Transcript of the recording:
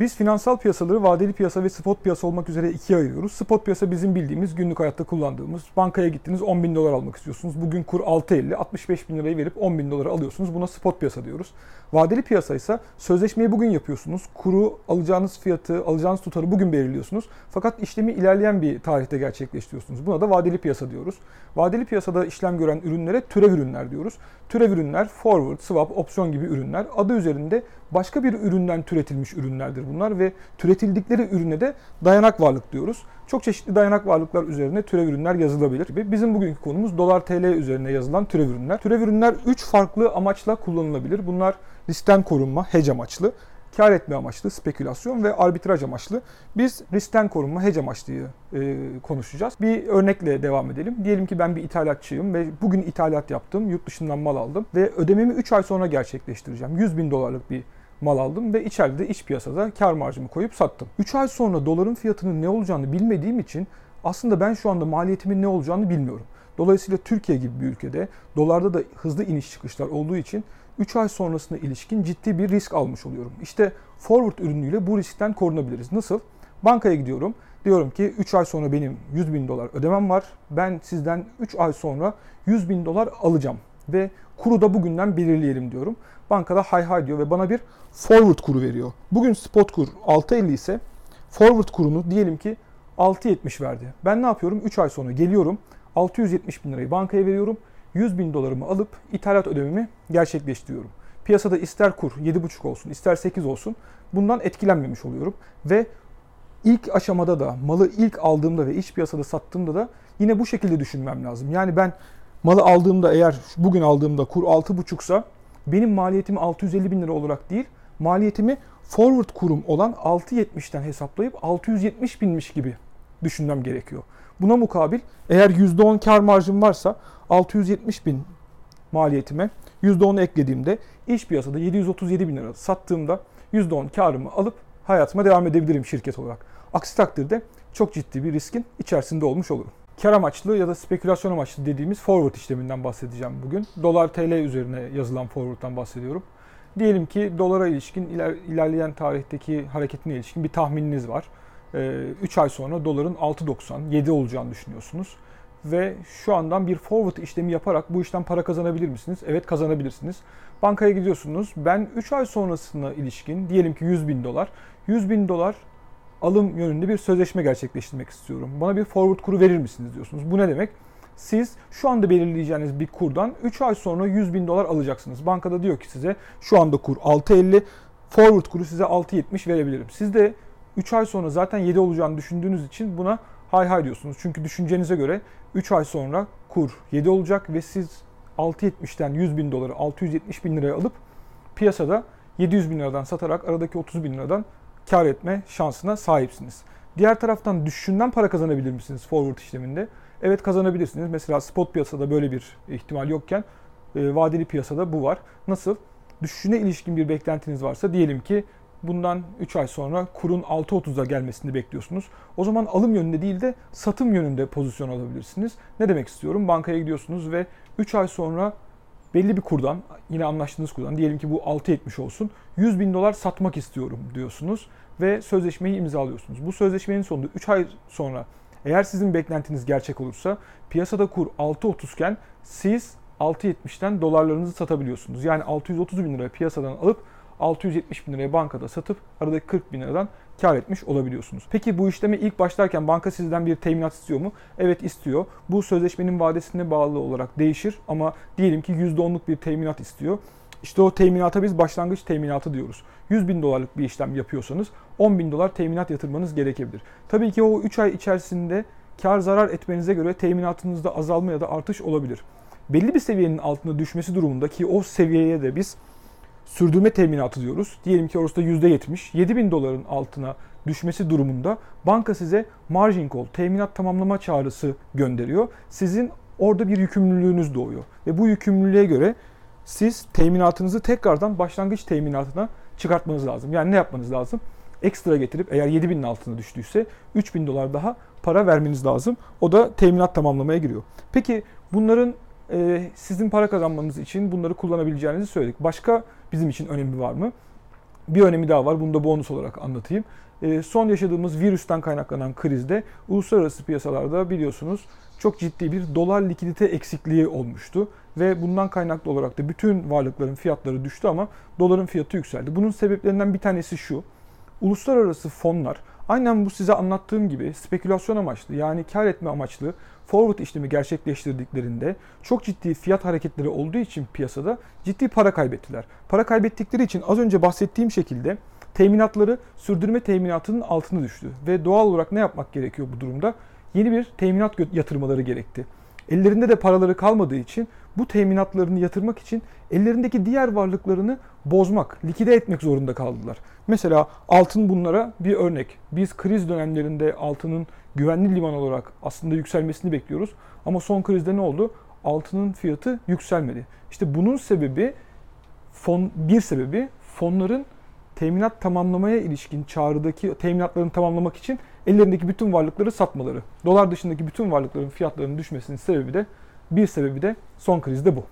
Biz finansal piyasaları vadeli piyasa ve spot piyasa olmak üzere ikiye ayırıyoruz. Spot piyasa bizim bildiğimiz günlük hayatta kullandığımız. Bankaya gittiniz 10 bin dolar almak istiyorsunuz. Bugün kur 6.50, 65 bin lirayı verip 10 bin dolara alıyorsunuz. Buna spot piyasa diyoruz. Vadeli piyasa ise sözleşmeyi bugün yapıyorsunuz. Kuru alacağınız fiyatı, alacağınız tutarı bugün belirliyorsunuz. Fakat işlemi ilerleyen bir tarihte gerçekleştiriyorsunuz. Buna da vadeli piyasa diyoruz. Vadeli piyasada işlem gören ürünlere türev ürünler diyoruz. Türev ürünler forward, swap, opsiyon gibi ürünler. Adı üzerinde başka bir üründen türetilmiş ürünlerdir bunlar ve türetildikleri ürüne de dayanak varlık diyoruz. Çok çeşitli dayanak varlıklar üzerine türev ürünler yazılabilir. Bizim bugünkü konumuz dolar TL üzerine yazılan türev ürünler. Türev ürünler 3 farklı amaçla kullanılabilir. Bunlar riskten korunma, hedge amaçlı, kar etme amaçlı, spekülasyon ve arbitraj amaçlı. Biz riskten korunma, hedge amaçlı e, konuşacağız. Bir örnekle devam edelim. Diyelim ki ben bir ithalatçıyım ve bugün ithalat yaptım, yurt dışından mal aldım ve ödememi 3 ay sonra gerçekleştireceğim. 100 bin dolarlık bir mal aldım ve içeride de iç piyasada kar marjımı koyup sattım. 3 ay sonra doların fiyatının ne olacağını bilmediğim için aslında ben şu anda maliyetimin ne olacağını bilmiyorum. Dolayısıyla Türkiye gibi bir ülkede dolarda da hızlı iniş çıkışlar olduğu için 3 ay sonrasına ilişkin ciddi bir risk almış oluyorum. İşte forward ürünüyle bu riskten korunabiliriz. Nasıl? Bankaya gidiyorum. Diyorum ki 3 ay sonra benim 100 bin dolar ödemem var. Ben sizden 3 ay sonra 100 bin dolar alacağım. Ve kuru da bugünden belirleyelim diyorum. Bankada hay hay diyor ve bana bir forward kuru veriyor. Bugün spot kur 6.50 ise forward kurunu diyelim ki 6.70 verdi. Ben ne yapıyorum? 3 ay sonra geliyorum. 670 bin lirayı bankaya veriyorum. 100 bin dolarımı alıp ithalat ödememi gerçekleştiriyorum. Piyasada ister kur 7,5 olsun ister 8 olsun bundan etkilenmemiş oluyorum. Ve ilk aşamada da malı ilk aldığımda ve iç piyasada sattığımda da yine bu şekilde düşünmem lazım. Yani ben malı aldığımda eğer bugün aldığımda kur 6,5 ise benim maliyetimi 650 bin lira olarak değil maliyetimi forward kurum olan 6.70'ten hesaplayıp 670 binmiş gibi düşünmem gerekiyor. Buna mukabil eğer %10 kar marjım varsa 670 bin maliyetime %10 eklediğimde iş piyasada 737 bin lira sattığımda %10 karımı alıp hayatıma devam edebilirim şirket olarak. Aksi takdirde çok ciddi bir riskin içerisinde olmuş olurum. Kar amaçlı ya da spekülasyon amaçlı dediğimiz forward işleminden bahsedeceğim bugün. Dolar TL üzerine yazılan forward'dan bahsediyorum. Diyelim ki dolara ilişkin iler, ilerleyen tarihteki hareketine ilişkin bir tahmininiz var. 3 ee, ay sonra doların 6.90, 7 olacağını düşünüyorsunuz. Ve şu andan bir forward işlemi yaparak bu işten para kazanabilir misiniz? Evet kazanabilirsiniz. Bankaya gidiyorsunuz. Ben 3 ay sonrasına ilişkin diyelim ki 100 bin dolar. 100 bin dolar alım yönünde bir sözleşme gerçekleştirmek istiyorum. Bana bir forward kuru verir misiniz diyorsunuz. Bu ne demek? Siz şu anda belirleyeceğiniz bir kurdan 3 ay sonra 100 bin dolar alacaksınız. Bankada diyor ki size şu anda kur 6.50, forward kuru size 6.70 verebilirim. Siz de 3 ay sonra zaten 7 olacağını düşündüğünüz için buna hay hay diyorsunuz. Çünkü düşüncenize göre 3 ay sonra kur 7 olacak ve siz 6.70'ten 100 bin doları 670 bin liraya alıp piyasada 700 bin liradan satarak aradaki 30 bin liradan kar etme şansına sahipsiniz. Diğer taraftan düşüşünden para kazanabilir misiniz forward işleminde? Evet kazanabilirsiniz. Mesela spot piyasada böyle bir ihtimal yokken e, vadeli piyasada bu var. Nasıl? Düşüşüne ilişkin bir beklentiniz varsa diyelim ki bundan 3 ay sonra kurun 6.30'a gelmesini bekliyorsunuz. O zaman alım yönünde değil de satım yönünde pozisyon alabilirsiniz. Ne demek istiyorum? Bankaya gidiyorsunuz ve 3 ay sonra belli bir kurdan, yine anlaştığınız kurdan, diyelim ki bu 6.70 olsun, 100 bin dolar satmak istiyorum diyorsunuz ve sözleşmeyi imzalıyorsunuz. Bu sözleşmenin sonunda 3 ay sonra eğer sizin beklentiniz gerçek olursa piyasada kur 6.30 iken siz 6.70'ten dolarlarınızı satabiliyorsunuz. Yani 630 bin lira piyasadan alıp 670 bin liraya bankada satıp aradaki 40 bin liradan kar etmiş olabiliyorsunuz. Peki bu işleme ilk başlarken banka sizden bir teminat istiyor mu? Evet istiyor. Bu sözleşmenin vadesine bağlı olarak değişir ama diyelim ki %10'luk bir teminat istiyor. İşte o teminata biz başlangıç teminatı diyoruz. 100 bin dolarlık bir işlem yapıyorsanız 10 bin dolar teminat yatırmanız gerekebilir. Tabii ki o 3 ay içerisinde kar zarar etmenize göre teminatınızda azalma ya da artış olabilir. Belli bir seviyenin altına düşmesi durumunda ki o seviyeye de biz sürdürme teminatı diyoruz. Diyelim ki orası da %70. 7 bin doların altına düşmesi durumunda banka size margin call, teminat tamamlama çağrısı gönderiyor. Sizin orada bir yükümlülüğünüz doğuyor. Ve bu yükümlülüğe göre siz teminatınızı tekrardan başlangıç teminatına çıkartmanız lazım. Yani ne yapmanız lazım? Ekstra getirip eğer 7000'in altına düştüyse 3000 dolar daha para vermeniz lazım. O da teminat tamamlamaya giriyor. Peki bunların e, sizin para kazanmanız için bunları kullanabileceğinizi söyledik. Başka bizim için önemli var mı? bir önemi daha var. Bunu da bonus olarak anlatayım. E, son yaşadığımız virüsten kaynaklanan krizde uluslararası piyasalarda biliyorsunuz çok ciddi bir dolar likidite eksikliği olmuştu. Ve bundan kaynaklı olarak da bütün varlıkların fiyatları düştü ama doların fiyatı yükseldi. Bunun sebeplerinden bir tanesi şu. Uluslararası fonlar aynen bu size anlattığım gibi spekülasyon amaçlı yani kar etme amaçlı forward işlemi gerçekleştirdiklerinde çok ciddi fiyat hareketleri olduğu için piyasada ciddi para kaybettiler. Para kaybettikleri için az önce bahsettiğim şekilde teminatları sürdürme teminatının altına düştü. Ve doğal olarak ne yapmak gerekiyor bu durumda? Yeni bir teminat yatırmaları gerekti. Ellerinde de paraları kalmadığı için bu teminatlarını yatırmak için ellerindeki diğer varlıklarını bozmak, likide etmek zorunda kaldılar. Mesela altın bunlara bir örnek. Biz kriz dönemlerinde altının güvenli liman olarak aslında yükselmesini bekliyoruz. Ama son krizde ne oldu? Altının fiyatı yükselmedi. İşte bunun sebebi fon bir sebebi fonların teminat tamamlamaya ilişkin çağrıdaki teminatlarını tamamlamak için ellerindeki bütün varlıkları satmaları. Dolar dışındaki bütün varlıkların fiyatlarının düşmesinin sebebi de bir sebebi de son krizde bu.